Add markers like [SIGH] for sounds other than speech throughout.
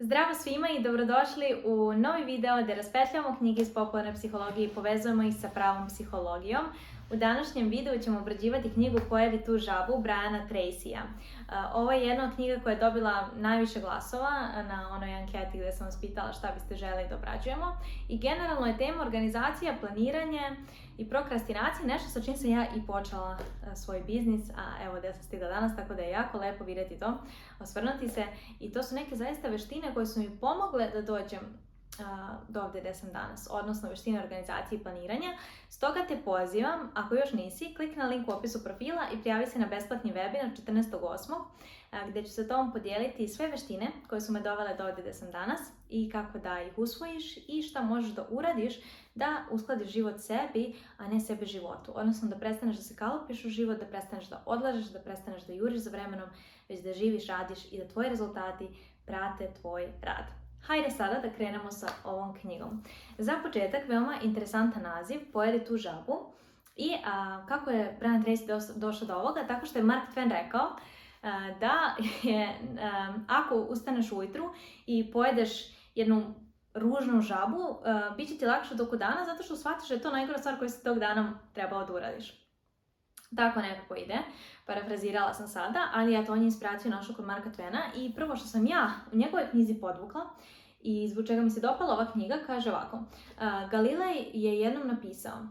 Zdravo svima i dobrodošli u novi video gdje raspetljamo knjige iz popularne psihologije i povezujemo ih sa pravom psihologijom. U današnjem videu ćemo obrađivati knjigu Pojavi tu žabu Briana Tracy-a. E, ovo je jedna od knjiga koja je dobila najviše glasova na onoj anketi gdje sam vas pitala šta biste želi da obrađujemo. I generalno je tema organizacija, planiranje, i prokrastinacija nešto sa čim sam ja i počela e, svoj biznis, a evo da sam stigla danas, tako da je jako lepo vidjeti to, osvrnuti se. I to su neke zaista veštine koje su mi pomogle da dođem e, do ovdje gdje sam danas, odnosno veštine organizacije i planiranja. Stoga te pozivam, ako još nisi, klik na link u opisu profila i prijavi se na besplatni webinar 14.8 gdje ću se tom podijeliti sve veštine koje su me dovele do ovdje gdje sam danas i kako da ih usvojiš i šta možeš da uradiš da uskladiš život sebi, a ne sebi životu. Odnosno da prestaneš da se kalupiš u život, da prestaneš da odlažeš, da prestaneš da juriš za vremenom, već da živiš, radiš i da tvoji rezultati prate tvoj rad. Hajde sada da krenemo sa ovom knjigom. Za početak, veoma interesantan naziv, Pojedi tu žabu. I kako je Brian Tracy došao do ovoga? Tako što je Mark Twain rekao E, da je, e, ako ustaneš ujutru i pojedeš jednu ružnu žabu, e, bit će ti lakše dok dana zato što shvatiš da je to najgora stvar koju si tog dana trebao da uradiš. Tako nekako ide, parafrazirala sam sada, ali ja to on je inspiraciju našla kod Marka Tvena i prvo što sam ja u njegovoj knjizi podvukla i zbog čega mi se dopala ova knjiga, kaže ovako. Galilej je jednom napisao,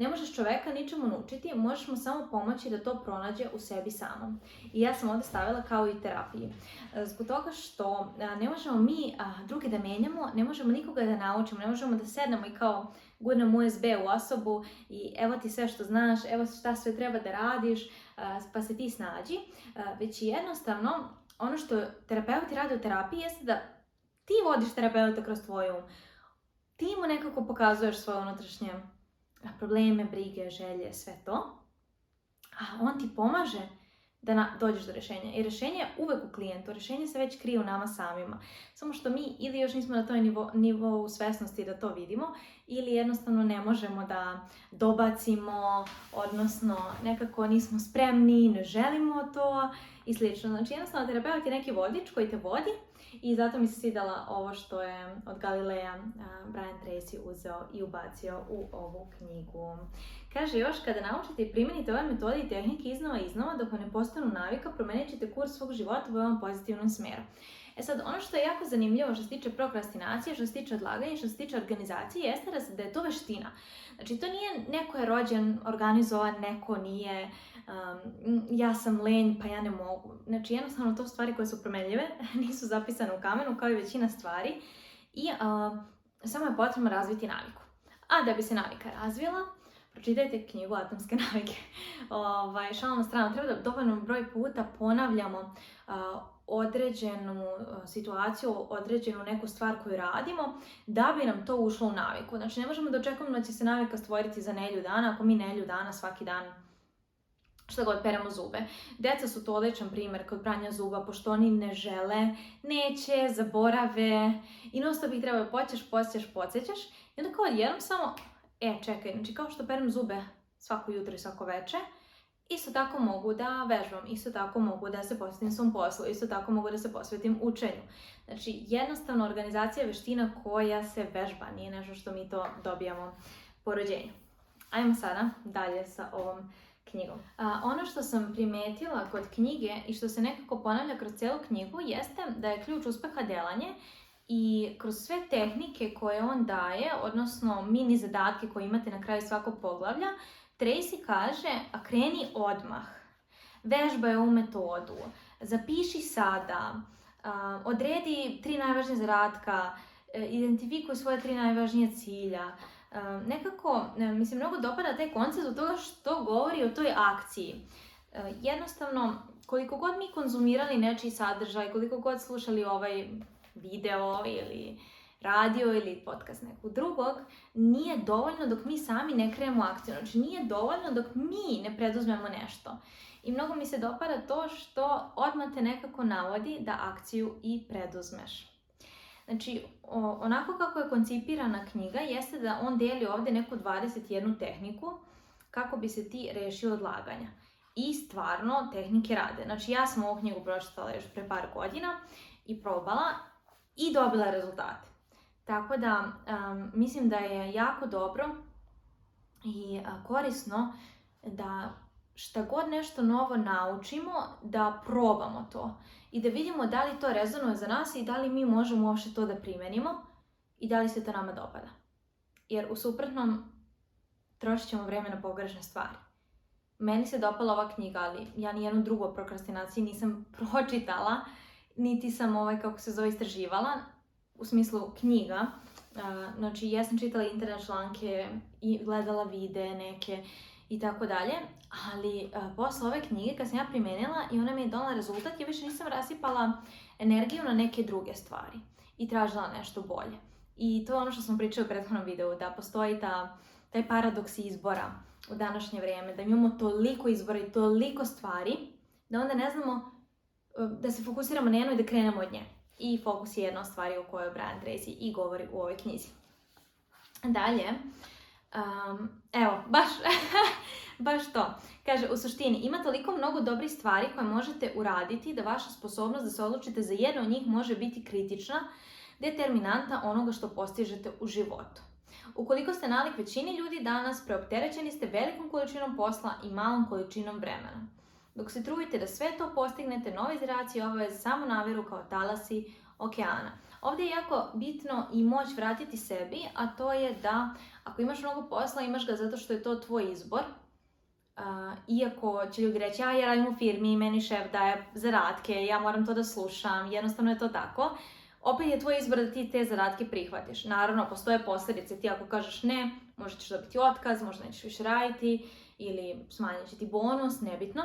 ne možeš čoveka ničemu naučiti, možeš mu samo pomoći da to pronađe u sebi samom. I ja sam ovdje stavila kao i terapiji. E, zbog toga što e, ne možemo mi drugi da menjamo, ne možemo nikoga da naučimo, ne možemo da sednemo i kao gurnemo USB u osobu i evo ti sve što znaš, evo šta sve treba da radiš, pa se ti snađi. E, već jednostavno, ono što terapeuti rade u terapiji jeste da ti vodiš terapeuta kroz tvoju. um. Ti mu nekako pokazuješ svoje unutrašnje probleme, brige, želje, sve to. A on ti pomaže da na, dođeš do rješenja. I rješenje je uvek u klijentu, rješenje se već krije u nama samima. Samo što mi ili još nismo na toj nivo, nivou svesnosti da to vidimo, ili jednostavno ne možemo da dobacimo, odnosno nekako nismo spremni, ne želimo to i slično. Znači jednostavno terapeut je neki vodič koji te vodi i zato mi se svidjela ovo što je od Galileja Brian Tracy uzeo i ubacio u ovu knjigu. Kaže još, kada naučite i primijenite ove metode i tehnike iznova i iznova, dok ne postanu navika, promijenit ćete kurs svog života u ovom pozitivnom smjeru. E sad, ono što je jako zanimljivo što se tiče prokrastinacije, što se tiče odlaganja, što se tiče organizacije, jeste da je to veština. Znači, to nije neko je rođen, organizovan, neko nije, ja sam lenj pa ja ne mogu. Znači jednostavno to stvari koje su promenljive, [LAUGHS] nisu zapisane u kamenu kao i većina stvari i samo je potrebno razviti naviku. A da bi se navika razvila, pročitajte knjigu Atomske [LAUGHS] navike. ovaj, šalom na stranu, treba da dovoljno broj puta ponavljamo određenu situaciju, određenu neku stvar koju radimo, da bi nam to ušlo u naviku. Znači ne možemo da očekujemo da će se navika stvoriti za nelju dana, ako mi nelju dana svaki dan što god peremo zube. Deca su to odličan primjer kod pranja zuba, pošto oni ne žele, neće, zaborave i non stop ih treba poćeš, posjećaš, podsjećaš i onda kao jednom samo, e čekaj, znači kao što perem zube svako jutro i svako večer. Isto tako mogu da vežbam, isto tako mogu da se posvetim svom poslu, isto tako mogu da se posvetim učenju. Znači, jednostavno organizacija je veština koja se vežba, nije nešto što mi to dobijamo po rođenju. Ajmo sada dalje sa ovom knjigom? A, ono što sam primetila kod knjige i što se nekako ponavlja kroz cijelu knjigu jeste da je ključ uspeha delanje i kroz sve tehnike koje on daje, odnosno mini zadatke koje imate na kraju svakog poglavlja, Tracy kaže, a kreni odmah. je u metodu, zapiši sada, odredi tri najvažnije zadatka, e, identifikuj svoje tri najvažnije cilja, nekako mi se mnogo dopada taj koncept od toga što govori o toj akciji. Jednostavno, koliko god mi konzumirali nečiji sadržaj, koliko god slušali ovaj video ili radio ili podcast nekog drugog, nije dovoljno dok mi sami ne krenemo akciju. Znači, nije dovoljno dok mi ne preduzmemo nešto. I mnogo mi se dopada to što odmah te nekako navodi da akciju i preduzmeš. Znači, onako kako je koncipirana knjiga jeste da on deli ovdje neku 21 tehniku kako bi se ti rešio odlaganja. I stvarno tehnike rade. Znači, ja sam ovu knjigu pročitala još pre par godina i probala i dobila rezultate. Tako da mislim da je jako dobro i korisno da šta god nešto novo naučimo, da probamo to i da vidimo da li to rezonuje za nas i da li mi možemo uopšte to da primenimo i da li se to nama dopada. Jer u suprotnom trošit ćemo vreme na pogrešne stvari. Meni se dopala ova knjiga, ali ja nijednu drugu o prokrastinaciji nisam [LAUGHS] pročitala, niti sam ovaj, kako se zove, istraživala, u smislu knjiga. Znači, ja sam čitala internet članke i gledala videe neke i tako dalje. Ali e, posle ove knjige kad sam ja primenila i ona mi je donala rezultat, ja više nisam rasipala energiju na neke druge stvari i tražila nešto bolje. I to je ono što sam pričala u prethodnom videu, da postoji taj paradoks izbora u današnje vrijeme, da imamo toliko izbora i toliko stvari, da onda ne znamo e, da se fokusiramo na jednu i da krenemo od nje. I fokus je jedna od stvari o kojoj Brian Tracy i govori u ovoj knjizi. Dalje, evo, baš, [LAUGHS] baš to. Kaže, u suštini, ima toliko mnogo dobrih stvari koje možete uraditi da vaša sposobnost da se odlučite za jednu od njih može biti kritična, determinanta onoga što postižete u životu. Ukoliko ste nalik većini ljudi danas, preopterećeni ste velikom količinom posla i malom količinom vremena. Dok se trudite da sve to postignete, nove izracije obaveze samo naviru kao talasi okeana. Ovdje je jako bitno i moć vratiti sebi, a to je da ako imaš mnogo posla, imaš ga zato što je to tvoj izbor. iako će ljudi reći, ja, radim u firmi, meni šef daje zaradke, ja moram to da slušam, jednostavno je to tako. Opet je tvoj izbor da ti te zaradke prihvatiš. Naravno, postoje posljedice, ti ako kažeš ne, možeš dobiti otkaz, možda nećeš više raditi ili smanjit će ti bonus, nebitno.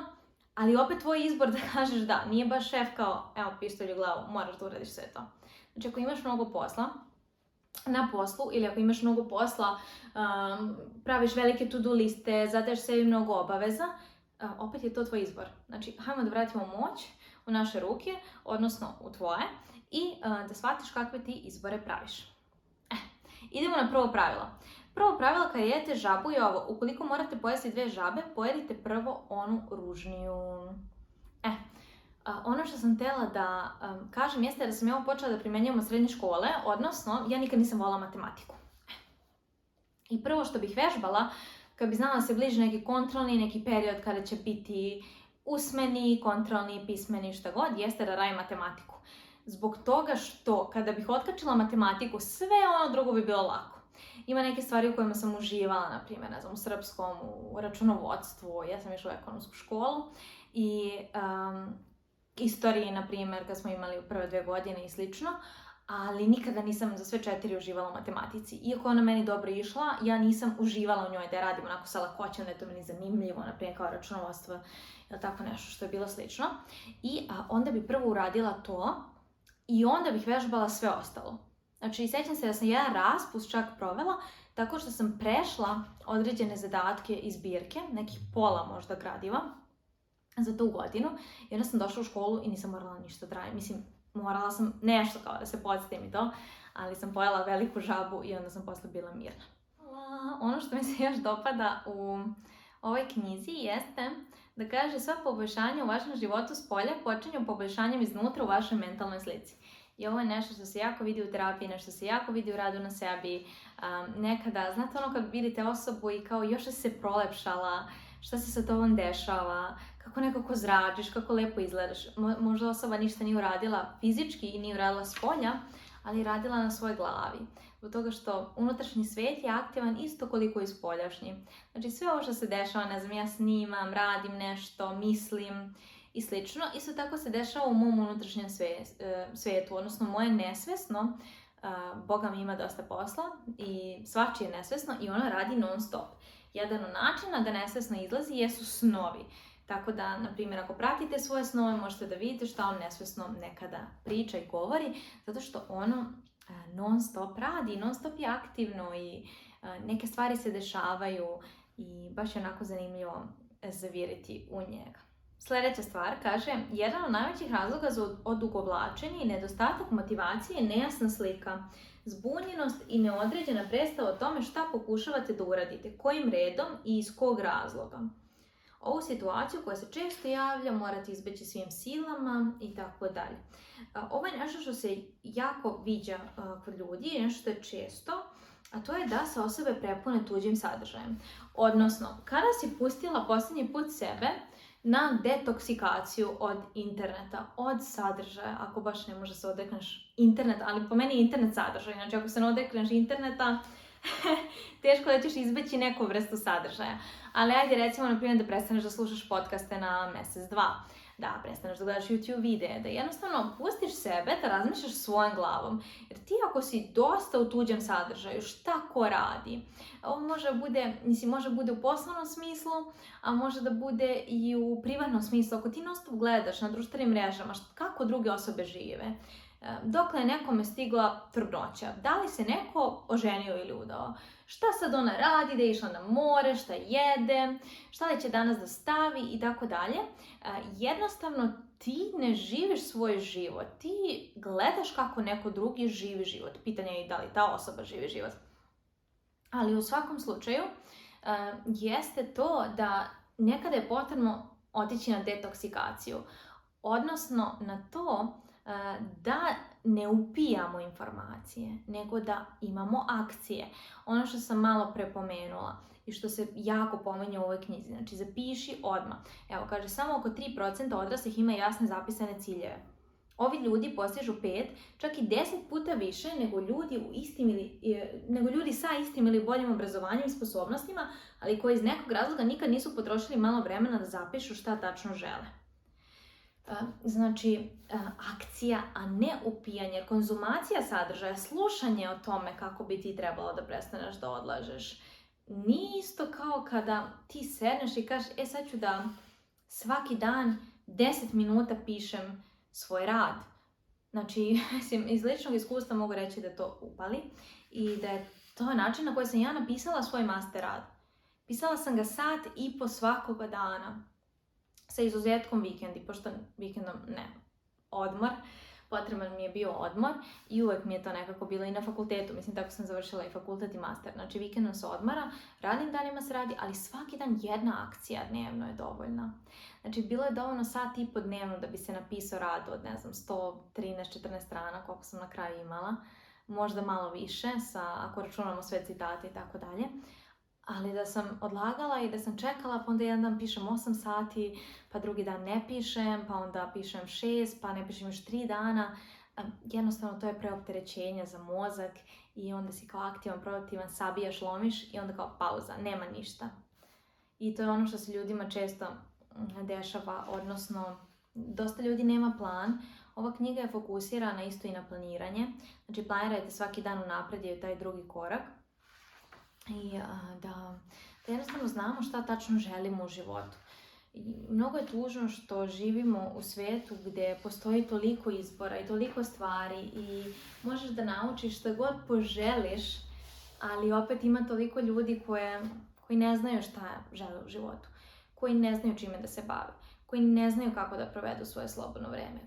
Ali opet tvoj izbor da [LAUGHS] kažeš da, nije baš šef kao, evo, pištolj u glavu, moraš da uradiš sve to. Znači, ako imaš mnogo posla, na poslu ili ako imaš mnogo posla, um, praviš velike to-do liste, zadeš sebi mnogo obaveza, uh, opet je to tvoj izbor. Znači, hajmo da vratimo moć u naše ruke, odnosno u tvoje, i uh, da shvatiš kakve ti izbore praviš. Eh, idemo na prvo pravilo. Prvo pravilo kad jedete žabu je ovo. Ukoliko morate pojesti dve žabe, pojedite prvo onu ružniju. E, ono što sam htjela da kažem jeste da sam ja ovo počela da primenjujem u srednje škole, odnosno ja nikad nisam volila matematiku. E, I prvo što bih vežbala, kad bi znala se bliži neki kontrolni, neki period kada će biti usmeni, kontrolni, pismeni, šta god, jeste da radim matematiku. Zbog toga što kada bih otkačila matematiku, sve ono drugo bi bilo lako ima neke stvari u kojima sam uživala, na primjer, ne znam, u srpskom, u računovodstvu, ja sam išla u ekonomsku školu i um, istoriji, na primjer, kad smo imali prve dve godine i slično, ali nikada nisam za sve četiri uživala u matematici. Iako ona meni dobro išla, ja nisam uživala u njoj da je radim onako sa lakoćom, da je to meni zanimljivo, na primjer kao računovodstvo ili tako nešto što je bilo slično. I onda bi prvo uradila to i onda bih vežbala sve ostalo. Znači, i sjećam se da sam jedan raspust čak provela tako što sam prešla određene zadatke iz zbirke, nekih pola možda gradiva, za tu godinu. I onda sam došla u školu i nisam morala ništa da Mislim, morala sam nešto kao da se podsjetim i to, ali sam pojela veliku žabu i onda sam posle bila mirna. Ono što mi se još dopada u ovoj knjizi jeste da kaže sva poboljšanja u vašem životu s polja počinju poboljšanjem iznutra u vašoj mentalnoj slici. I ovo je nešto što se jako vidi u terapiji, nešto što se jako vidi u radu na sebi. nekada, znate ono kad vidite osobu i kao još se prolepšala, šta se sa tobom dešava, kako nekako zračiš, kako lepo izgledaš. Možda osoba ništa nije uradila fizički i nije uradila s polja, ali radila na svojoj glavi. Zbog toga što unutrašnji svijet je aktivan isto koliko i spoljašnji. Znači sve ovo što se dešava, ne znam, ja snimam, radim nešto, mislim, i slično. Isto tako se dešava u mom unutrašnjem svijetu, e, odnosno moje nesvesno, e, Boga mi ima dosta posla i je nesvesno i ono radi non stop. Jedan od načina da nesvesno izlazi jesu snovi. Tako da, na primjer, ako pratite svoje snove, možete da vidite što on nesvesno nekada priča i govori, zato što ono e, non stop radi, non stop je aktivno i neke stvari se dešavaju i baš je onako zanimljivo zaviriti u njega. Sljedeća stvar kaže, jedan od najvećih razloga za odugovlačenje i nedostatak motivacije je nejasna slika, zbunjenost i neodređena predstava o tome šta pokušavate da uradite, kojim redom i iz kog razloga. Ovu situaciju koja se često javlja morate izbeći svim silama i tako dalje. Ovo je nešto što se jako viđa kod ljudi, nešto što je često, a to je da se osobe prepune tuđim sadržajem. Odnosno, kada si pustila posljednji put sebe, na detoksikaciju od interneta, od sadržaja, ako baš ne može se odrekneš interneta, ali po meni je internet sadržaj, znači ako se ne odrekneš interneta, [LAUGHS] teško da ćeš izbeći neku vrstu sadržaja. Ali ajde recimo, na primjer, da prestaneš da slušaš podcaste na mjesec, dva da prestaneš da gledaš YouTube videe, da jednostavno pustiš sebe da razmišljaš svojom glavom. Jer ti ako si dosta u tuđem sadržaju, šta ko radi? Ovo može bude, mislim, može bude u poslovnom smislu, a može da bude i u privatnom smislu. Ako ti non gledaš na društvenim mrežama, kako druge osobe žive, E, dokle je nekome stigla trudnoća. Da li se neko oženio ili udao? Šta sad ona radi, da je išla na more, šta jede, šta li će danas da stavi i tako dalje. E, jednostavno ti ne živiš svoj život, ti gledaš kako neko drugi živi život. Pitanje je da li ta osoba živi život. Ali u svakom slučaju e, jeste to da nekada je potrebno otići na detoksikaciju. Odnosno na to da ne upijamo informacije, nego da imamo akcije. Ono što sam malo prepomenula i što se jako pomenje u ovoj knjizi, znači zapiši odmah. Evo, kaže, samo oko 3% odraslih ima jasne zapisane ciljeve. Ovi ljudi postižu 5, čak i 10 puta više nego ljudi, u istim ili, e, nego ljudi sa istim ili boljim obrazovanjem i sposobnostima, ali koji iz nekog razloga nikad nisu potrošili malo vremena da zapišu šta tačno žele znači akcija, a ne upijanje, konzumacija sadržaja, slušanje o tome kako bi ti trebalo da prestaneš da odlažeš. Nije isto kao kada ti sedneš i kažeš, e sad ću da svaki dan 10 minuta pišem svoj rad. Znači, [LAUGHS] iz ličnog iskustva mogu reći da to upali i da je to način na koji sam ja napisala svoj master rad. Pisala sam ga sat i po svakoga dana sa izuzetkom vikendi, pošto vikendom ne, odmor, potreban mi je bio odmor i uvek mi je to nekako bilo i na fakultetu, mislim tako sam završila i fakultet i master, znači vikendom se odmara, radnim danima se radi, ali svaki dan jedna akcija dnevno je dovoljna. Znači bilo je dovoljno sat i po dnevno da bi se napisao rad od ne znam 113-14 strana koliko sam na kraju imala, možda malo više sa, ako računamo sve citate i tako dalje ali da sam odlagala i da sam čekala, pa onda jedan dan pišem 8 sati, pa drugi dan ne pišem, pa onda pišem 6, pa ne pišem još 3 dana. Jednostavno to je preopterećenje za mozak i onda si kao aktivan, produktivan, sabijaš, lomiš i onda kao pauza, nema ništa. I to je ono što se ljudima često mm, dešava, odnosno dosta ljudi nema plan. Ova knjiga je fokusirana isto i na planiranje, znači planirajte svaki dan unaprijed i taj drugi korak i da, jednostavno znamo šta tačno želimo u životu. Mnogo je tužno što živimo u svijetu gdje postoji toliko izbora i toliko stvari i možeš da naučiš šta god poželiš, ali opet ima toliko ljudi koji ne znaju šta žele u životu, koji ne znaju čime da se bave, koji ne znaju kako da provedu svoje slobodno vrijeme,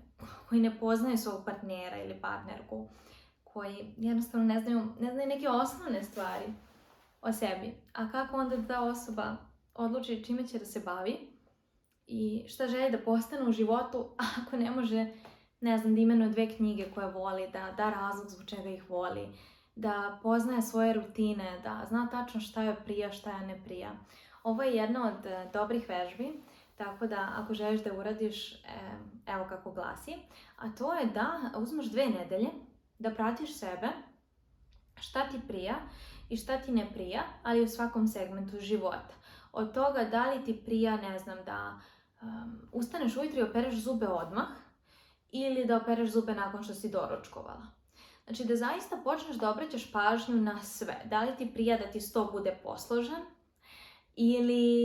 koji ne poznaju svog partnera ili partnerku, koji jednostavno ne znaju, ne znaju neke osnovne stvari o sebi. A kako onda da ta osoba odluči čime će da se bavi i šta želi da postane u životu [LAUGHS] ako ne može, ne znam, da imenuje dve knjige koje voli, da da razlog zbog čega ih voli, da poznaje svoje rutine, da zna tačno šta je prija, šta je ne prija. Ovo je jedna od e, dobrih vežbi, tako da ako želiš da uradiš, e, evo kako glasi, a to je da uzmeš dve nedelje, da pratiš sebe, šta ti prija i šta ti ne prija, ali u svakom segmentu života. Od toga da li ti prija, ne znam, da um, ustaneš ujutro i opereš zube odmah ili da opereš zube nakon što si doručkovala. Znači da zaista počneš da obraćaš pažnju na sve. Da li ti prija da ti sto bude posložen ili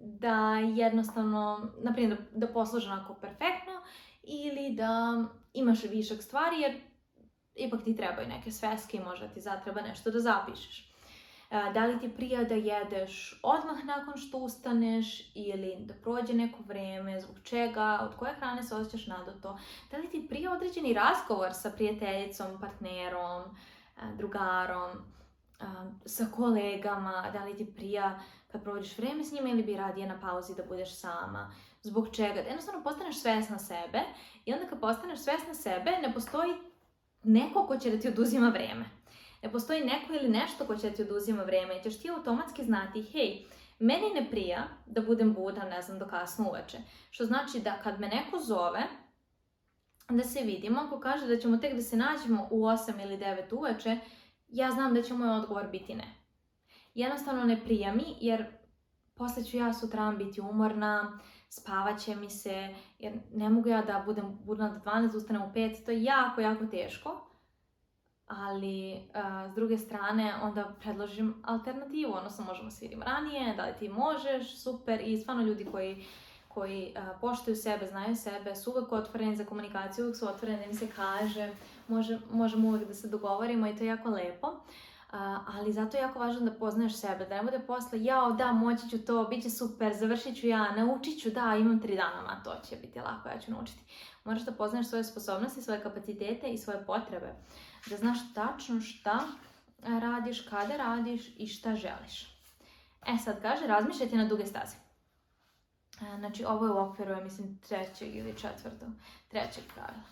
da jednostavno, naprimjer da, da posložen ako perfektno ili da imaš višak stvari jer ipak ti trebaju neke sveske i možda ti zatreba nešto da zapišeš. E, da li ti prija da jedeš odmah nakon što ustaneš ili da prođe neko vreme, zbog čega, od koje hrane se osjećaš nadoto, da li ti prija određeni razgovor sa prijateljicom, partnerom, e, drugarom, e, sa kolegama, da li ti prija kad prođeš vreme s njima ili bi radije na pauzi da budeš sama, zbog čega, jednostavno postaneš svjesna sebe i onda kad postaneš na sebe ne postoji neko ko će da ti oduzima vreme ne postoji neko ili nešto ko će ti oduzima vrijeme i ćeš ti automatski znati, hej, meni ne prija da budem budan, ne znam, do kasno uveče. Što znači da kad me neko zove, da se vidimo, ako kaže da ćemo tek da se nađemo u 8 ili 9 uveče, ja znam da će moj odgovor biti ne. Jednostavno ne prija mi jer poslije ću ja sutra biti umorna, spavat će mi se, jer ne mogu ja da budem budna do 12, ustanem u 5, to je jako, jako teško ali s druge strane onda predložim alternativu, odnosno možemo svirim ranije, da li ti možeš, super i stvarno ljudi koji koji poštuju sebe, znaju sebe, su uvijek otvoreni za komunikaciju, uvijek su otvoreni da im se kaže, možemo uvijek da se dogovorimo i to je jako lepo. ali zato je jako važno da poznaješ sebe, da ne bude posle, jao da, moći ću to, bit će super, završit ću ja, naučit ću, da, imam tri dana, to će biti lako, ja ću naučiti. Moraš da poznaš svoje sposobnosti, svoje kapacitete i svoje potrebe da znaš tačno šta radiš, kada radiš i šta želiš. E sad kaže, razmišljajte na duge staze. E, znači, ovo je u okviru, ja mislim, trećeg ili četvrtog, trećeg pravila.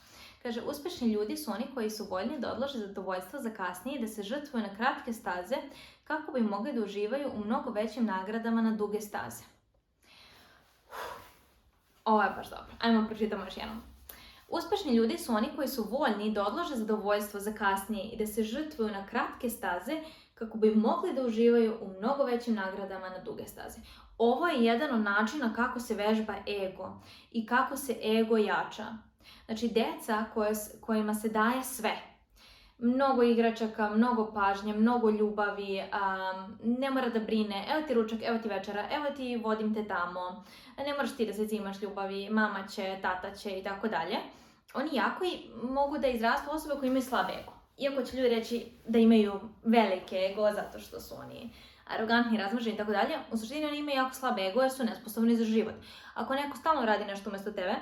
Kaže, uspješni ljudi su oni koji su voljni da odlože zadovoljstvo za kasnije i da se žrtvuju na kratke staze kako bi mogli da uživaju u mnogo većim nagradama na duge staze. ovo je baš dobro. Ajmo pročitamo još jednom. Uspešni ljudi su oni koji su voljni da odlože zadovoljstvo za kasnije i da se žrtvuju na kratke staze kako bi mogli da uživaju u mnogo većim nagradama na duge staze. Ovo je jedan od načina kako se vežba ego i kako se ego jača. Znači, deca kojima se daje sve, mnogo igračaka, mnogo pažnje, mnogo ljubavi, ne mora da brine, evo ti ručak, evo ti večera, evo ti vodim te tamo, ne moraš ti da se zimaš ljubavi, mama će, tata će i tako dalje. Oni jako i mogu da izrastu osobe koje imaju slab ego. Iako će ljudi reći da imaju velike ego zato što su oni arogantni, razmrženi i tako dalje, u suštini oni imaju jako slabe ego jer su nesposobni za život. Ako neko stalno radi nešto umjesto tebe,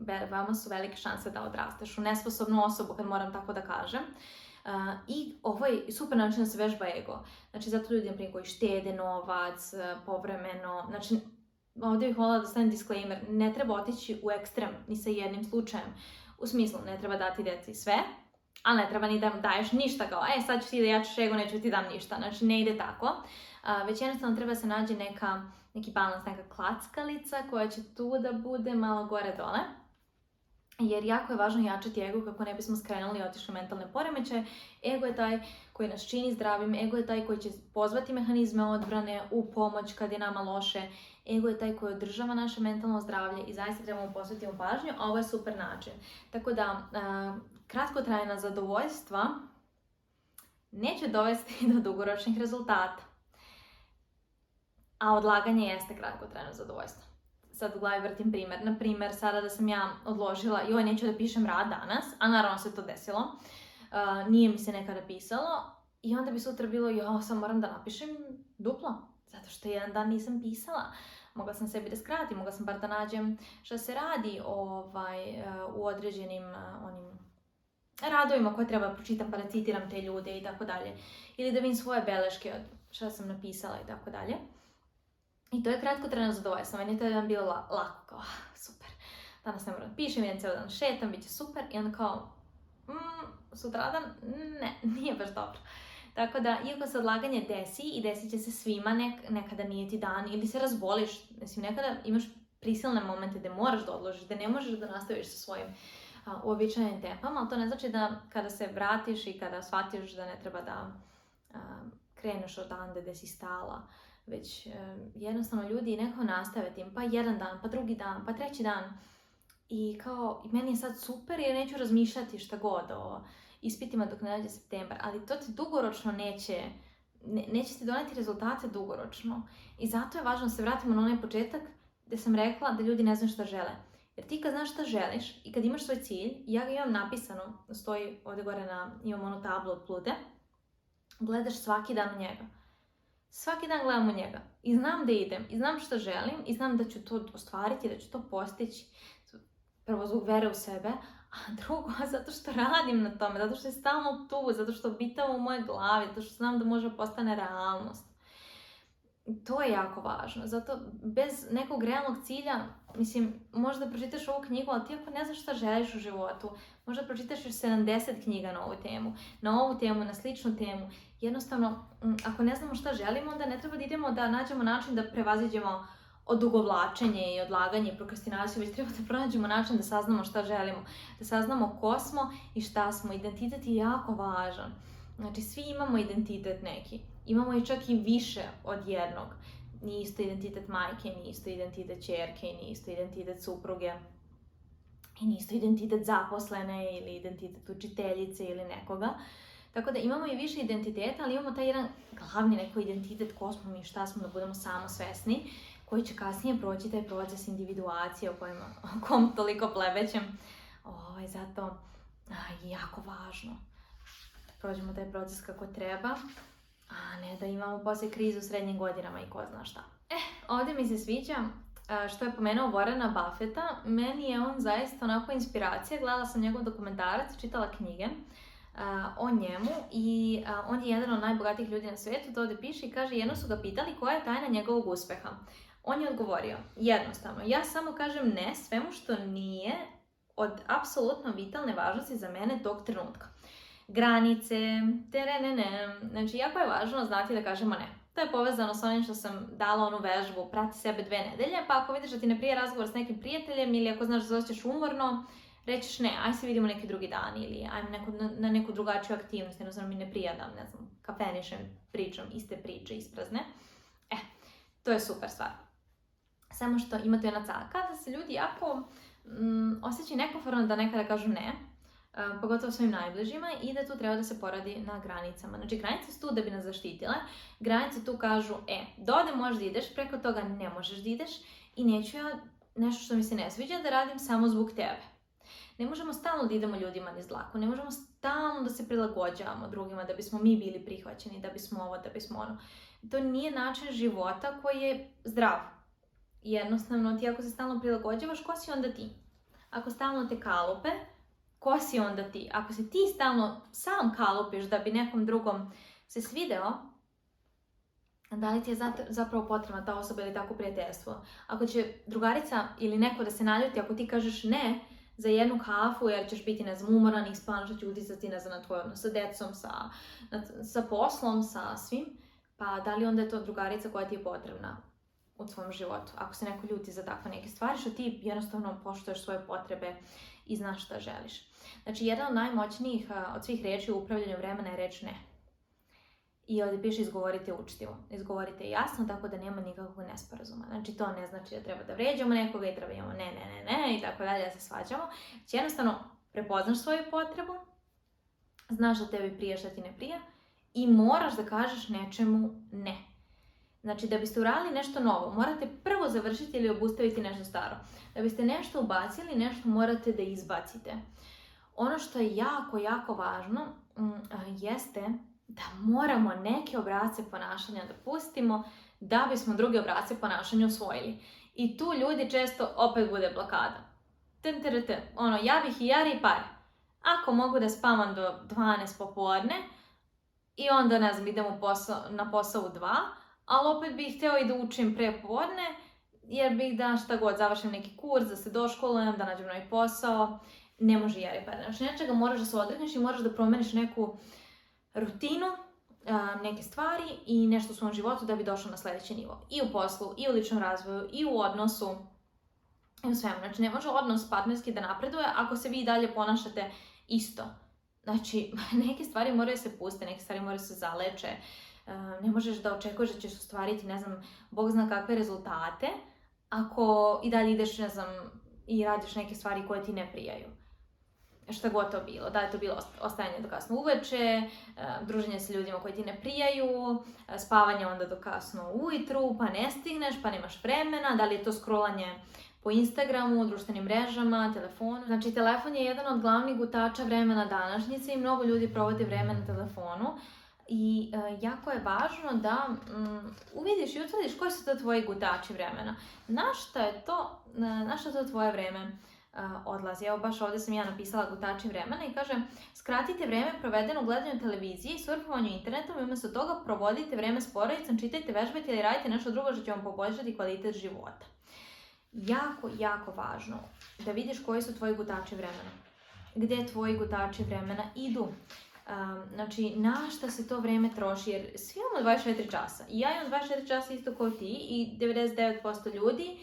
veoma su velike šanse da odrasteš u nesposobnu osobu, kad moram tako da kažem. I ovo je super način da se vežba ego. Znači, zato ljudi primjer koji štede novac, e, povremeno, znači, ovdje bih voljela da stan disclaimer, ne treba otići u ekstrem ni sa jednim slučajem. U smislu, ne treba dati deci sve, ali ne treba ni da daješ ništa kao, e sad ću ti da ja ću ego, neću ti dam ništa. Znači, ne ide tako. Uh, već jednostavno treba se nađe neka, neki balans, neka klackalica koja će tu da bude malo gore dole jer jako je važno jačati ego kako ne bismo skrenuli i otišli mentalne poremeće. Ego je taj koji nas čini zdravim, ego je taj koji će pozvati mehanizme odbrane u pomoć kad je nama loše, ego je taj koji održava naše mentalno zdravlje i zaista trebamo posvetiti pažnju, a ovo je super način. Tako da, kratkotrajna zadovoljstva neće dovesti [LAUGHS] do dugoročnih rezultata, a odlaganje jeste kratkotrajno zadovoljstvo sad u glavi vrtim primjer. primjer, sada da sam ja odložila, joj, neću da pišem rad danas, a naravno se to desilo. E, nije mi se nekada pisalo. I onda bi sutra bilo, joj, sam moram da napišem duplo. Zato što jedan dan nisam pisala. Mogla sam sebi da skratim, mogla sam bar da nađem što se radi ovaj, e, u određenim e, onim radovima koje treba pročitam pa da citiram te ljude i tako dalje. Ili da vidim svoje beleške od šta sam napisala i tako dalje. I to je trenutno zadovoljstvo, meni je to jedan bilo lako, ah, super, danas ne moram pišem, jedan cijeli dan šetam, bit će super i onda kao mm, sutra dan, ne, [LAUGHS] nije baš dobro. Tako da, iako se odlaganje desi i desit će se svima, nekada nije ti dan ili se razboliš, mislim nekada imaš prisilne momente gdje moraš da odložiš, gdje ne možeš da nastaviš sa svojim uobičajenim tempom, ali to ne znači da kada se vratiš i kada shvatiš da ne treba da kreneš od dan gdje si stala, već eh, jednostavno ljudi neko nastave tim, pa jedan dan, pa drugi dan, pa treći dan. I kao, meni je sad super jer neću razmišljati šta god o ispitima dok ne dođe septembar, ali to ti dugoročno neće, neće ti doneti rezultate dugoročno. I zato je važno da se vratimo na onaj početak gdje sam rekla da ljudi ne znaju šta žele. Jer ti kad znaš šta želiš i kad imaš svoj cilj, ja ga imam napisano, stoji ovdje gore na, imam onu tablu od plude, gledaš svaki dan u njega Svaki dan gledam u njega i znam da idem i znam što želim i znam da ću to ostvariti, da ću to postići. Prvo zbog vere u sebe, a drugo [LAUGHS] zato što radim na tome, zato što je stalno tu, zato što bitava u moje glavi, zato što znam da može postane realnost. To je jako važno, zato bez nekog realnog cilja, mislim, možda pročitaš ovu knjigu, ali ti ako ne znaš što želiš u životu, možda pročitaš još 70 knjiga na ovu temu, na ovu temu, na sličnu temu jednostavno, mm, ako ne znamo šta želimo, onda ne treba da idemo da nađemo način da prevaziđemo odugovlačenje i odlaganje i prokrastinaciju, već treba da pronađemo način da saznamo šta želimo, da saznamo ko smo i šta smo. Identitet je jako važan. Znači, svi imamo identitet neki. Imamo i čak i više od jednog. Nije isto identitet majke, nije isto identitet čerke, nije isto identitet supruge. I nije isto identitet zaposlene ili identitet učiteljice ili nekoga. Tako da imamo i više identiteta, ali imamo taj jedan glavni neko identitet ko smo mi, šta smo, da budemo samo svesni, koji će kasnije proći taj proces individuacije o, kojima, o kom toliko plebećem. Ovaj, zato je jako važno da prođemo taj proces kako treba, a ne da imamo poslije krizu u srednjim godinama i ko zna šta. Eh, ovdje mi se sviđa što je pomenuo Warrena Buffetta, meni je on zaista onako inspiracija, gledala sam njegov dokumentarac, čitala knjige, o njemu i on je jedan od najbogatijih ljudi na svijetu, to ovdje piše i kaže jedno su ga pitali koja je tajna njegovog uspjeha. On je odgovorio, jednostavno, ja samo kažem ne svemu što nije od apsolutno vitalne važnosti za mene tog trenutka. Granice, terenene, znači jako je važno znati da kažemo ne. To je povezano s onim što sam dala onu vežbu, prati sebe dve nedelje, pa ako vidiš da ti ne prije razgovor s nekim prijateljem ili ako znaš da se umorno, Rećiš ne, aj se vidimo neki drugi dan ili aj na, na, neku drugačiju aktivnost, jednostavno mi ne prijadam, ne znam, kafenišem, pričam, iste priče, isprazne. E, to je super stvar. Samo što ima tu jedna caka, da se ljudi jako mm, osjećaju nekoforno da nekada kažu ne, e, pogotovo svojim najbližima i da tu treba da se poradi na granicama. Znači, granice su tu da bi nas zaštitile, granice tu kažu, e, dode možeš da ideš, preko toga ne možeš da ideš i neću ja nešto što mi se ne sviđa da radim samo zbog tebe. Ne možemo stalno da idemo ljudima niz dlaku, ne možemo stalno da se prilagođavamo drugima da bismo mi bili prihvaćeni, da bismo ovo, da bismo ono. To nije način života koji je zdrav. Jednostavno, ti ako se stalno prilagođavaš, ko si onda ti? Ako stalno te kalope, ko si onda ti? Ako se ti stalno sam kalopiš da bi nekom drugom se svideo, da li ti je zapravo potrebna ta osoba ili tako prijateljstvo. Ako će drugarica ili neko da se naljuti, ako ti kažeš ne, za jednu kafu jer ćeš biti, ne znam, umoran i spavno će utisati, ne znam, na tvoj odnos sa decom, sa, sa poslom, sa svim. Pa da li onda je to drugarica koja ti je potrebna u svom životu? Ako se neko ljuti za takve neke stvari, što ti jednostavno poštoješ svoje potrebe i znaš šta želiš. Znači, jedan od najmoćnijih od svih reči u upravljanju vremena je reč ne i ovdje piše izgovorite učtivo. Izgovorite jasno, tako da nema nikakvog nesporazuma. Znači, to ne znači da treba da vređamo nekoga i treba imamo ne, ne, ne, ne i tako dalje da se svađamo. Znači, jednostavno, prepoznaš svoju potrebu, znaš da tebi prije šta ti ne prije i moraš da kažeš nečemu ne. Znači, da biste uradili nešto novo, morate prvo završiti ili obustaviti nešto staro. Da biste nešto ubacili, nešto morate da izbacite. Ono što je jako, jako važno mm, jeste da moramo neke obrace ponašanja da pustimo da bismo druge obrace ponašanja usvojili. I tu ljudi često opet bude blokada. Ten, Ono, ja bih i jari i par. Ako mogu da spavam do 12 popodne i onda, ne znam, idem na posao u 2, ali opet bih htjela i da učim popodne jer bih da šta god završim neki kurs, da se doškolujem, da nađem novi posao. Ne može jari par. Znači, nečega moraš da se odrekneš i moraš da promeniš neku rutinu, neke stvari i nešto u svom životu da bi došao na sljedeći nivo. I u poslu, i u ličnom razvoju, i u odnosu, i u svemu. Znači, ne može odnos partnerski da napreduje ako se vi i dalje ponašate isto. Znači, [LAUGHS] neke stvari moraju se puste, neke stvari moraju se zaleče. Ne možeš da očekuješ da ćeš ostvariti, ne znam, Bog zna kakve rezultate, ako i dalje ideš, ne znam, i radiš neke stvari koje ti ne prijaju šta god to bilo. Da li to bilo ostajanje do kasno uveče, e, druženje s ljudima koji ti ne prijaju, e, spavanje onda do kasno ujutru, pa ne stigneš, pa nemaš vremena, da li je to scrollanje po Instagramu, društvenim mrežama, telefonu. Znači, telefon je jedan od glavnih gutača vremena današnjice i mnogo ljudi provodi vreme na telefonu. I e, jako je važno da mm, uvidiš i utvrdiš koji su to tvoji gutači vremena. Na šta je to, je to tvoje vreme? odlazi. Evo baš ovdje sam ja napisala gutači vremena i kaže skratite vrijeme provedeno u gledanju televizije i surfovanju internetom i umjesto toga provodite vrijeme s porodicom, čitajte, vežbajte ili radite nešto drugo što će vam poboljšati kvalitet života. Jako, jako važno da vidiš koji su tvoji gutači vremena. Gdje tvoji gutači vremena idu. znači, na što se to vrijeme troši, jer svi imamo 24 časa. I ja imam 24 časa isto kao ti i 99% ljudi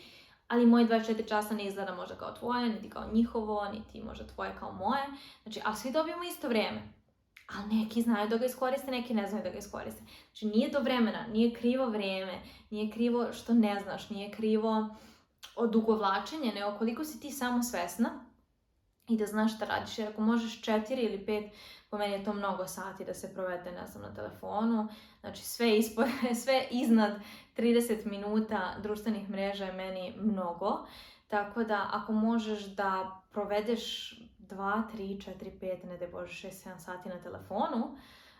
ali moje 24 časa ne izgleda možda kao tvoje, niti kao njihovo, niti možda tvoje kao moje. Znači, ali svi dobijemo isto vrijeme. Ali neki znaju da ga iskoriste, neki ne znaju da ga iskoriste. Znači, nije do vremena, nije krivo vrijeme, nije krivo što ne znaš, nije krivo odugovlačenje, nego koliko si ti samo svesna i da znaš šta radiš. Jer ako možeš četiri ili pet, po meni je to mnogo sati da se provede, ne znam, na telefonu. Znači sve, ispod, [LAUGHS] sve iznad 30 minuta društvenih mreža je meni mnogo. Tako da ako možeš da provedeš 2, 3, 4, 5, ne da bože 6, 7 sati na telefonu,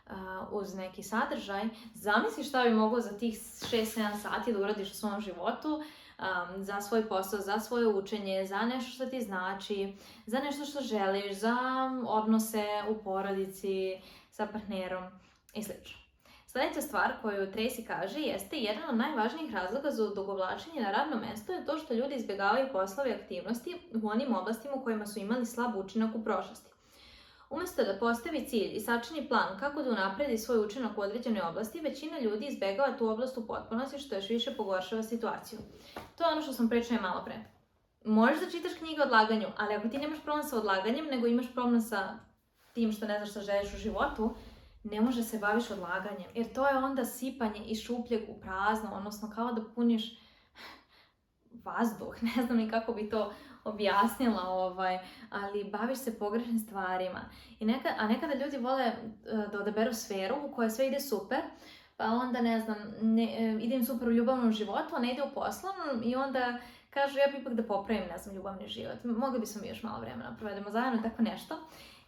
Uh, uz neki sadržaj, zamisli šta bi moglo za tih 6-7 sati da uradiš u svom životu, Um, za svoj posao, za svoje učenje, za nešto što ti znači, za nešto što želiš, za odnose u porodici, sa partnerom i sl. Sljedeća stvar koju Tracy kaže jeste jedan od najvažnijih razloga za odugovlačenje na radnom mjestu je to što ljudi izbjegavaju poslove i aktivnosti u onim oblastima u kojima su imali slab učinak u prošlosti. Umjesto da postavi cilj i sačini plan kako da unapredi svoj učinak u određenoj oblasti, većina ljudi izbjegava tu oblast u potpunosti što još više pogoršava situaciju. To je ono što sam pričala malo pre. Možeš da čitaš knjige o odlaganju, ali ako ti nemaš problem sa odlaganjem, nego imaš problem sa tim što ne znaš šta želiš u životu, ne može se baviš odlaganjem. Jer to je onda sipanje i šupljeg u prazno, odnosno kao da puniš vazduh, [LAUGHS] ne znam ni kako bi to objasnila, ovaj, ali baviš se pogrešnim stvarima. I neka, a nekada ljudi vole e, da odaberu sferu u kojoj sve ide super, pa onda ne znam, ne, e, idem super u ljubavnom životu, a ne ide u poslovnom i onda kažu ja bi ipak da popravim, ne znam, ljubavni život. Mogli bismo mi još malo vremena provedemo zajedno, tako nešto.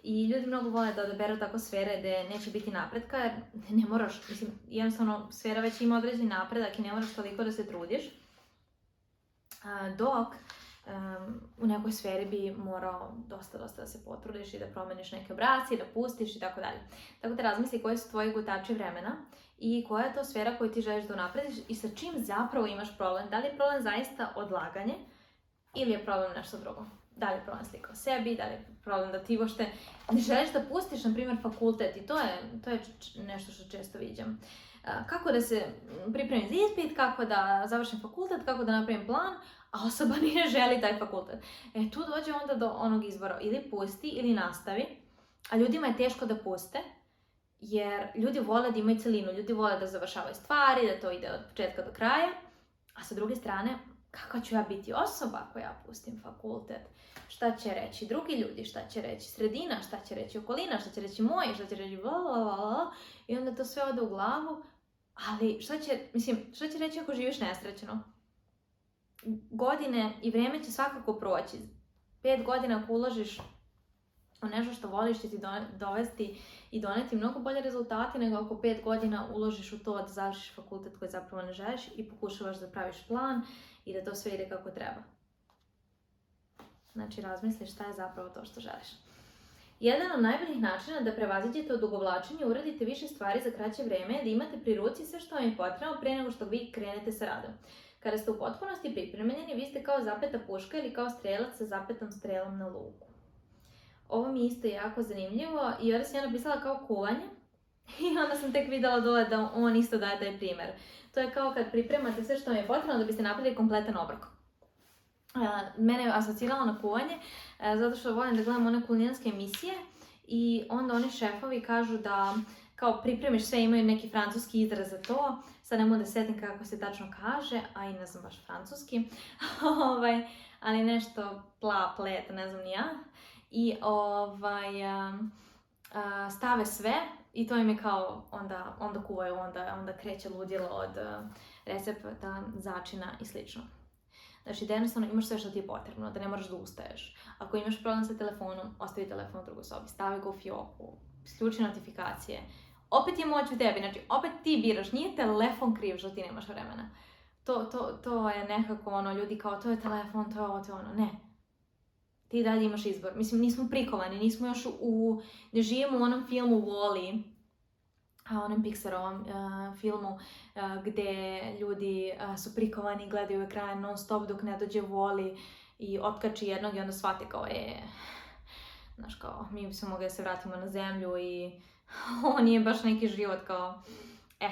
I ljudi mnogo vole da odaberu tako sfere da neće biti napretka, jer ne moraš, mislim, jednostavno sfera već ima određeni napredak i ne moraš toliko da se trudiš dok u nekoj sferi bi morao dosta, dosta da se potrudiš i da promeniš neke obrasce i da pustiš i tako dalje. Tako da razmisli koji su tvoji gutači vremena i koja je to sfera koju ti želiš da unaprediš i sa čim zapravo imaš problem. Da li je problem zaista odlaganje ili je problem nešto drugo? Da li je problem slika o sebi, da li je problem da ti uopšte ne želiš da pustiš, na primjer, fakultet i to je, to je nešto što često vidim. kako da se pripremim za ispit, kako da završim fakultet, kako da napravim plan, a osoba [LAUGHS] nije želi taj fakultet. E tu dođe onda do onog izbora, ili pusti ili nastavi, a ljudima je teško da puste, jer ljudi vole da imaju celinu, ljudi vole da završavaju stvari, da to ide od početka do kraja, a sa druge strane, kako ću ja biti osoba ako ja pustim fakultet? Šta će reći drugi ljudi, šta će reći sredina, šta će reći okolina, šta će reći moji, šta će reći bla, i onda to sve ode u glavu, ali šta će, mislim, šta će reći ako živiš nesrećno? godine i vrijeme će svakako proći. Pet godina ako uložiš u nešto što voliš će ti dovesti i doneti mnogo bolje rezultate nego ako pet godina uložiš u to da završiš fakultet koji zapravo ne želiš i pokušavaš da praviš plan i da to sve ide kako treba. Znači razmisliš šta je zapravo to što želiš. Jedan od najboljih načina da prevaziđete odugovlačenje i uradite više stvari za kraće vrijeme je da imate pri ruci sve što vam je potrebno prije nego što vi krenete sa radom. Kada ste u potpunosti pripremljeni, vi ste kao zapeta puška ili kao strelac sa zapetom strelom na luku. Ovo mi je isto jako zanimljivo i onda sam ja napisala kao kuvanje [LAUGHS] i onda sam tek vidjela dole da on isto daje taj primjer. To je kao kad pripremate sve što vam je potrebno da biste napravili kompletan obrok. E, mene je asociralo na kuvanje e, zato što volim da gledam one kulinarske emisije i onda oni šefovi kažu da kao pripremiš sve, imaju neki francuski izraz za to, sad ne mogu sjetim kako se tačno kaže, a i ne znam baš francuski, [LAUGHS] ovaj, ali nešto pla, plet, ne znam ni ja. I ovaj, stave sve i to im je kao onda, onda kuvaju, onda, onda kreće ludilo od recepta, začina i slično. Znači da jednostavno imaš sve što ti je potrebno, da ne moraš da ustaješ. Ako imaš problem sa telefonom, ostavi telefon u drugoj sobi, stavi ga u fioku, isključi notifikacije, opet je moć u tebi, znači opet ti biraš, nije telefon kriv što ti nemaš vremena. To, to, to je nekako ono, ljudi kao to je telefon, to je ovo, to je ono, ne. Ti dalje imaš izbor. Mislim, nismo prikovani, nismo još u, ne živimo u onom filmu Wall-E, a onom Pixarovom filmu uh, gdje ljudi su prikovani, gledaju ekran non stop dok ne dođe voli i otkači jednog i onda shvate kao je, znaš kao, mi bi mogli da se vratimo na zemlju i [LAUGHS] ovo nije baš neki život kao, e,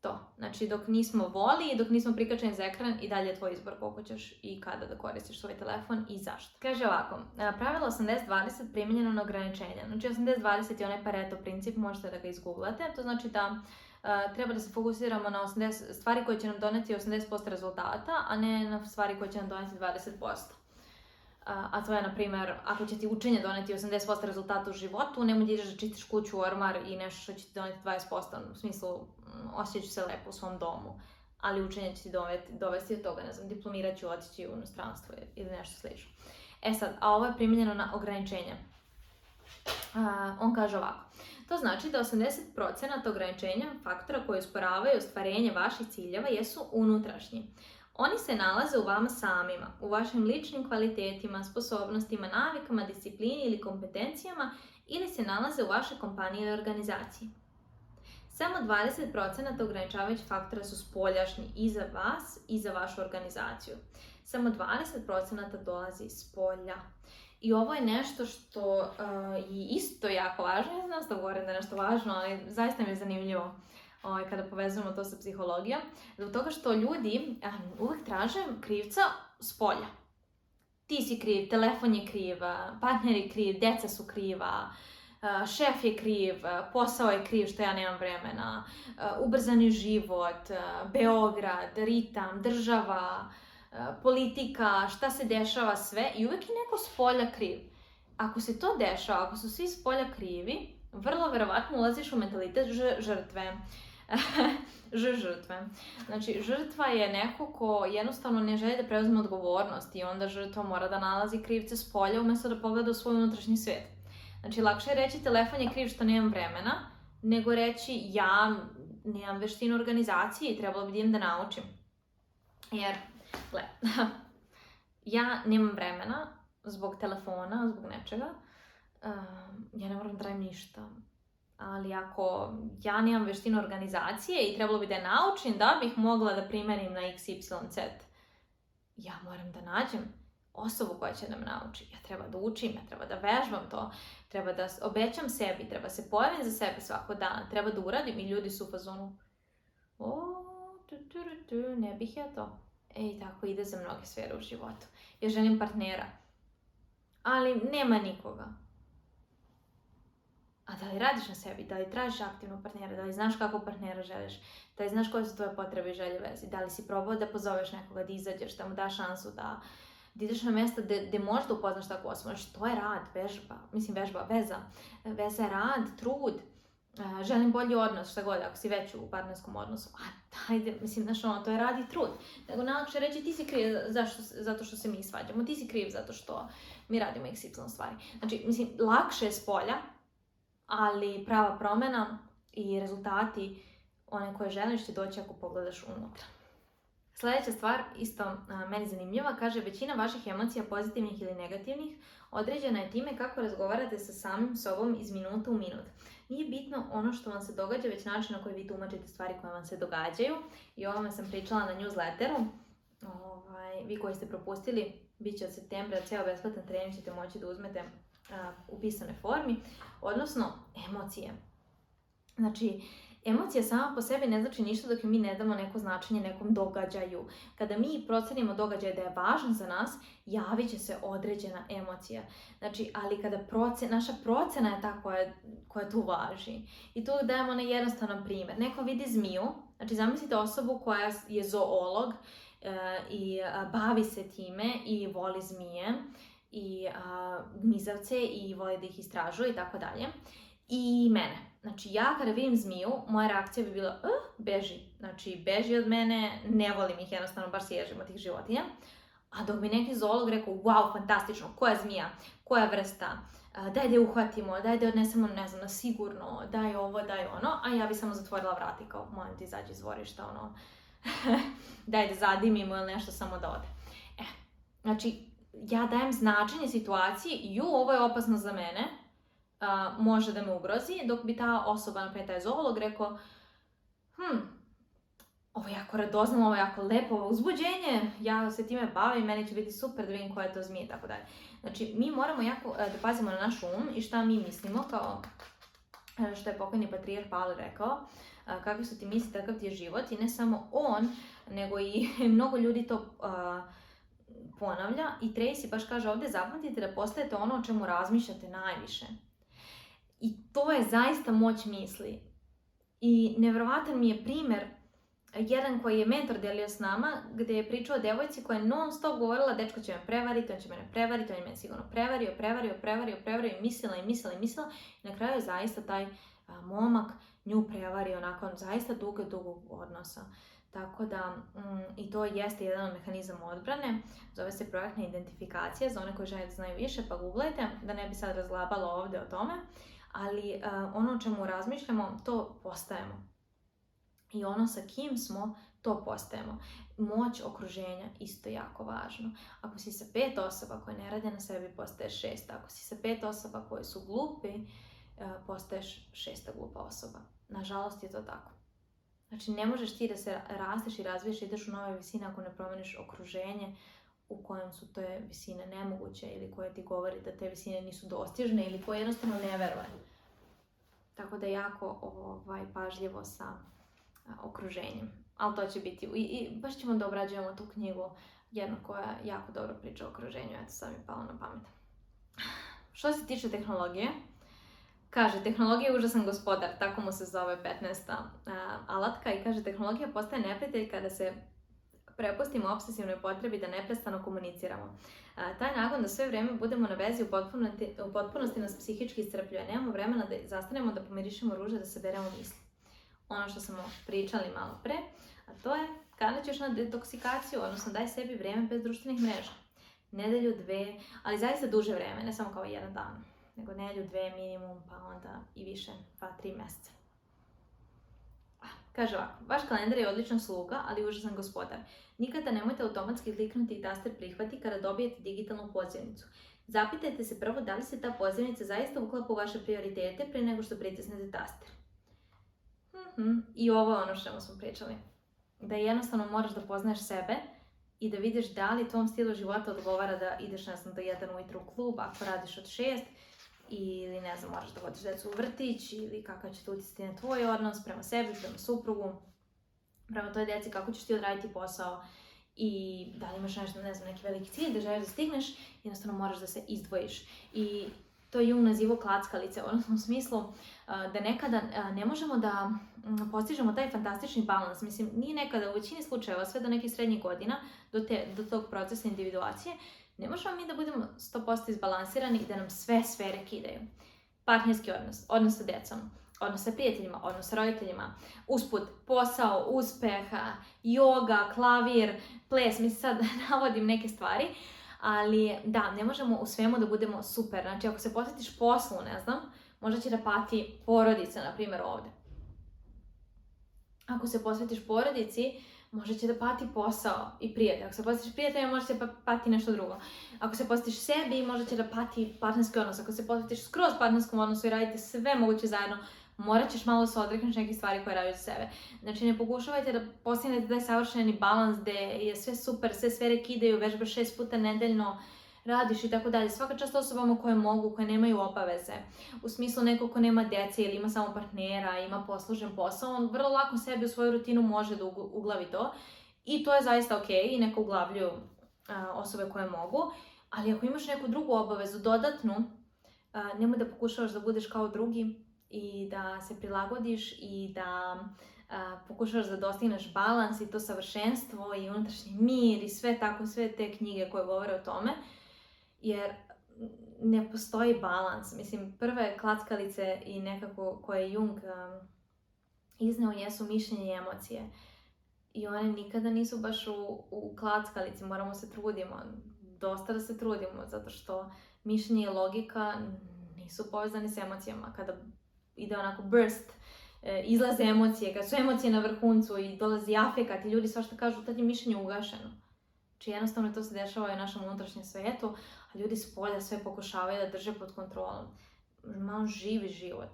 to. Znači, dok nismo voli i dok nismo prikačeni za ekran i dalje je tvoj izbor koliko ćeš i kada da koristiš svoj telefon i zašto. Kaže ovako, e, pravilo 80-20 primijenjeno na ograničenje. Znači, 80-20 je onaj pareto princip, možete da ga izgooglate. To znači da e, treba da se fokusiramo na stvari koje će nam doneti 80% rezultata, a ne na stvari koje će nam doneti 20% a to je, na primjer, ako će ti učenje doneti 80% rezultata u životu, nemoj da ideš da čistiš kuću ormar i nešto što će ti doneti 20%, u smislu, mm, osjećaću se lepo u svom domu, ali učenje će ti dovesti do toga, ne znam, diplomirat ću, otići u inostranstvo ili nešto slično. E sad, a ovo je primijenjeno na ograničenje. on kaže ovako, to znači da 80% ograničenja faktora koji usporavaju ostvarenje vaših ciljeva jesu unutrašnji. Oni se nalaze u vama samima, u vašim ličnim kvalitetima, sposobnostima, navikama, disciplini ili kompetencijama ili se nalaze u vašoj kompaniji ili organizaciji. Samo 20% ograničavajući faktora su spoljašnji i za vas i za vašu organizaciju. Samo 20% dolazi iz polja. I ovo je nešto što e, je isto jako važno. Ja znam što govorim da je nešto važno, ali zaista mi je zanimljivo. Ovaj, kada povezujemo to sa psihologijom, zbog toga što ljudi eh, uvijek traže krivca s polja. Ti si kriv, telefon je kriv, eh, partner je kriv, deca su kriva, eh, šef je kriv, posao je kriv što ja nemam vremena, ubrzani život, Beograd, ritam, država, politika, šta se dešava sve i uvijek je neko s polja kriv. Ako se to dešava, ako su svi s polja krivi, vrlo verovatno ulaziš u mentalitet žrtve. [LAUGHS] Že žrtve. Znači, žrtva je neko ko jednostavno ne želi da preuzme odgovornost i onda žrtva mora da nalazi krivce s polja umjesto da pogleda u svoj unutrašnji svijet. Znači, lakše je reći telefon je kriv što nemam vremena, nego reći ja nemam veštinu organizacije i trebalo bi da da naučim. Jer, gle, [LAUGHS] ja nemam vremena zbog telefona, zbog nečega, eh, ja ne moram da radim ništa ali ako ja nemam vještinu organizacije i trebalo bi da je naučim da bih mogla da primenim na XYZ, ja moram da nađem osobu koja će nam nauči. Ja treba da učim, ja treba da vežbam to, treba da obećam sebi, treba se pojavim za sebe svako dan, treba da uradim i ljudi su u fazonu ne bih ja to. Ej tako ide za mnoge sfere u životu. Ja želim partnera, ali nema nikoga a da li radiš na sebi, da li tražiš aktivno partnera, da li znaš kako partnera želiš, da li znaš koje su tvoje potrebe i želje vezi, da li si probao da pozoveš nekoga, da izađeš, da mu daš šansu, da, da ideš na mjesto gdje možda da upoznaš takvu osobu, to je rad, vežba, mislim vežba, veza, veza je rad, trud, e, želim bolji odnos, šta god, ako si već u partnerskom odnosu, a dajde, mislim, znaš ono, to je i trud. Nego najlakše reći ti si kriv zašto, zato što se mi svađamo, ti si kriv zato što mi radimo x, stvari. Znači, mislim, lakše je s polja ali prava promjena i rezultati one koje želiš će doći ako pogledaš unutra. Sljedeća stvar, isto meni zanimljiva, kaže većina vaših emocija, pozitivnih ili negativnih, određena je time kako razgovarate sa samim sobom iz minuta u minut. Nije bitno ono što vam se događa, već način na koji vi tumačite stvari koje vam se događaju. I o ovome sam pričala na newsletteru. Ovaj, vi koji ste propustili, bit će od septembra, ceo besplatan trening ćete moći da uzmete u pisanoj formi, odnosno emocije. Znači, Emocija sama po sebi ne znači ništa dok mi ne damo neko značenje nekom događaju. Kada mi procenimo događaj da je važan za nas, javit će se određena emocija. Znači, ali kada naša procena je ta koja, koja tu važi. I tu dajemo na jednostavan primjer. Neko vidi zmiju, znači zamislite osobu koja je zoolog e, i bavi se time i voli zmije i a, mizavce i vole da ih istražuje i tako dalje. I mene. Znači, ja kada vidim zmiju, moja reakcija bi bila beži. Znači, beži od mene, ne volim ih, jednostavno baš sježim od tih životinja. A dok mi neki zoolog rekao, wow, fantastično, koja zmija, koja vrsta, daj da je uhvatimo, daj da je odnesemo, ne znam, na sigurno, daj ovo, daj ono, a ja bi samo zatvorila vrati kao, molim ti izađi iz dvorišta, ono, [LAUGHS] daj da zadimimo ili nešto samo da ode. E, znači, ja dajem značenje situaciji, ju, ovo je opasno za mene, a, može da me ugrozi, dok bi ta osoba, na taj zoolog, rekao, hm, ovo je jako radoznalo, ovo je jako lepo, ovo uzbuđenje, ja se time bavim, meni će biti super da vidim koja je to zmija tako dalje. Znači, mi moramo jako e, da pazimo na naš um i šta mi mislimo, kao e, što je pokojni patrijar Pali rekao, e, kakvi su ti misli, takav ti je život i ne samo on, nego i [LAUGHS] mnogo ljudi to ponavlja i Tracy baš kaže ovdje zapamtite da postajete ono o čemu razmišljate najviše. I to je zaista moć misli. I nevjerovatan mi je primjer jedan koji je mentor delio s nama, gdje je pričao o djevojci koja je non stop govorila dečko će me prevariti, on će mene prevariti, on je sigurno prevario, prevario, prevario, prevario i mislila i mislila i mislila i na kraju je zaista taj momak nju prevario nakon zaista dugo, dugog odnosa. Tako da, mm, i to jeste jedan od mehanizama odbrane, zove se projektna identifikacija, za one koji žele da znaju više pa googlajte, da ne bi sad razglabala ovdje o tome, ali e, ono o čemu razmišljamo, to postajemo. I ono sa kim smo, to postajemo. Moć okruženja isto jako važno. Ako si sa pet osoba koje ne rade na sebi, postaješ šest. Ako si sa pet osoba koje su glupi, e, postaješ šesta glupa osoba nažalost je to tako. Znači ne možeš ti da se rasteš i razviješ, ideš u nove visine ako ne promeniš okruženje u kojem su te visine nemoguće ili koje ti govori da te visine nisu dostižne ili koje jednostavno ne veruje. Tako da jako ovaj, pažljivo sa okruženjem. Ali to će biti, i, i baš ćemo da obrađujemo tu knjigu, jednu koja jako dobro priča o okruženju, eto sam mi palo na pamet. Što se tiče tehnologije, Kaže, tehnologija je užasan gospodar, tako mu se zove 15. alatka i kaže, tehnologija postaje neprijatelj kada se prepustimo obsesivnoj potrebi da neprestano komuniciramo. taj nagon da sve vrijeme budemo na vezi u potpunosti, u potpunosti nas psihički iscrpljuje. Nemamo vremena da zastanemo, da pomirišemo ruže, da saberemo misli. Ono što smo pričali malo pre, a to je kada ćeš na detoksikaciju, odnosno daj sebi vrijeme bez društvenih mreža. Nedelju, dve, ali zaista duže vrijeme, ne samo kao jedan dan nego nedlju dve minimum, pa onda i više, dva, tri mjeseca. Ah, kaže ovako, vaš kalendar je odlična sluga, ali užasan gospodar. Nikada nemojte automatski kliknuti i taster prihvati kada dobijete digitalnu pozivnicu. Zapitajte se prvo da li se ta pozivnica zaista uklapa u vaše prioritete prije nego što pritisnete taster. Mhm, I ovo je ono što smo pričali. Da jednostavno moraš da poznaješ sebe i da vidiš da li tvom stilu života odgovara da ideš na do jedan ujutru u klub, ako radiš od šest, ili ne znam, moraš da vodiš djecu u vrtić ili kakav će to utjeciti na tvoj odnos prema sebi, prema suprugu, prema toj djeci, kako ćeš ti odraditi posao i da li imaš nešto, ne znam, neki veliki cilj da želiš da stigneš, jednostavno moraš da se izdvojiš. I to je Jung nazivo klackalice, [LAUGHS] odnosno u smislu da nekada ne možemo da postižemo taj fantastični balans. Mislim, nije nekada u većini slučajeva, sve do nekih srednjih godina, do tog procesa individuacije, ne možemo mi da budemo 100% izbalansirani i da nam sve sfere kidaju. Partnerski odnos, odnos sa djecom, odnos sa prijateljima, odnos sa roditeljima, usput posao, uspeha, yoga, klavir, ples, mislim sad [LAUGHS] navodim neke stvari, ali da, ne možemo u svemu da budemo super. Znači, ako se posjetiš poslu, ne znam, možda će da pati porodica, na primjer, ovdje. Ako se posvetiš porodici, možda će da pati posao i prijatelj. Ako se postiš prijatelj, možda će pati pa nešto drugo. Ako se postiš sebi, možda će da pati partnerski odnos. Ako se postiš skroz partnerskom odnosu i radite sve moguće zajedno, morat ćeš malo da se odrekneš nekih stvari koje radiš za sebe. Znači, ne pokušavajte da postignete taj savršeni balans gdje je sve super, sve sfere kidaju, vežba šest puta nedeljno, radiš i tako dalje. Svaka čast osobama koje mogu, koje nemaju obaveze. U smislu neko ko nema djece ili ima samo partnera, ima poslužen posao, on vrlo lako sebi u svoju rutinu može da uglavi to. I to je zaista ok i neko uglavljuju osobe koje mogu. Ali ako imaš neku drugu obavezu, dodatnu, nemoj da pokušavaš da budeš kao drugi i da se prilagodiš i da pokušaš da dostigneš balans i to savršenstvo i unutrašnji mir i sve tako, sve te knjige koje govore o tome jer ne postoji balans. Mislim, prve klackalice i nekako koje Jung um, izneo jesu mišljenje i emocije. I one nikada nisu baš u, u klackalici, moramo se trudimo, dosta da se trudimo, zato što mišljenje i logika nisu povezani s emocijama. Kada ide onako burst, e, izlaze emocije, kad su emocije na vrhuncu i dolazi afekat i ljudi svašta kažu, tad je mišljenje ugašeno. Znači jednostavno to se dešava i u našem unutrašnjem svijetu, a ljudi s polja sve pokušavaju da drže pod kontrolom. Malo živi život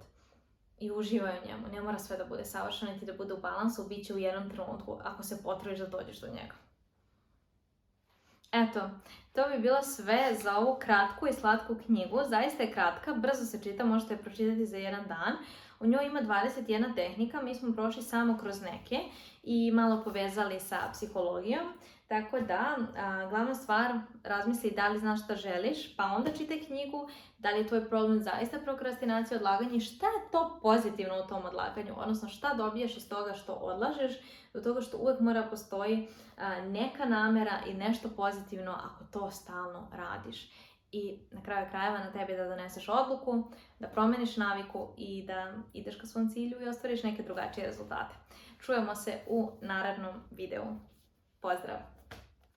i uživaju u njemu. Ne mora sve da bude savršeno niti da bude u balansu, bit će u jednom trenutku ako se potrebiš da dođeš do njega. Eto, to bi bilo sve za ovu kratku i slatku knjigu. Zaista je kratka, brzo se čita, možete je pročitati za jedan dan. U njoj ima 21 tehnika, mi smo prošli samo kroz neke i malo povezali sa psihologijom. Tako da, glavna stvar, razmisli da li znaš šta želiš, pa onda čitaj knjigu, da li je tvoj problem zaista prokrastinacija, odlaganje, šta je to pozitivno u tom odlaganju, odnosno šta dobiješ iz toga što odlažeš, do toga što uvijek mora postoji neka namera i nešto pozitivno ako to stalno radiš. I na kraju krajeva na tebi da doneseš odluku, da promeniš naviku i da ideš ka svom cilju i ostvariš neke drugačije rezultate. Čujemo se u narednom videu. Pozdrav!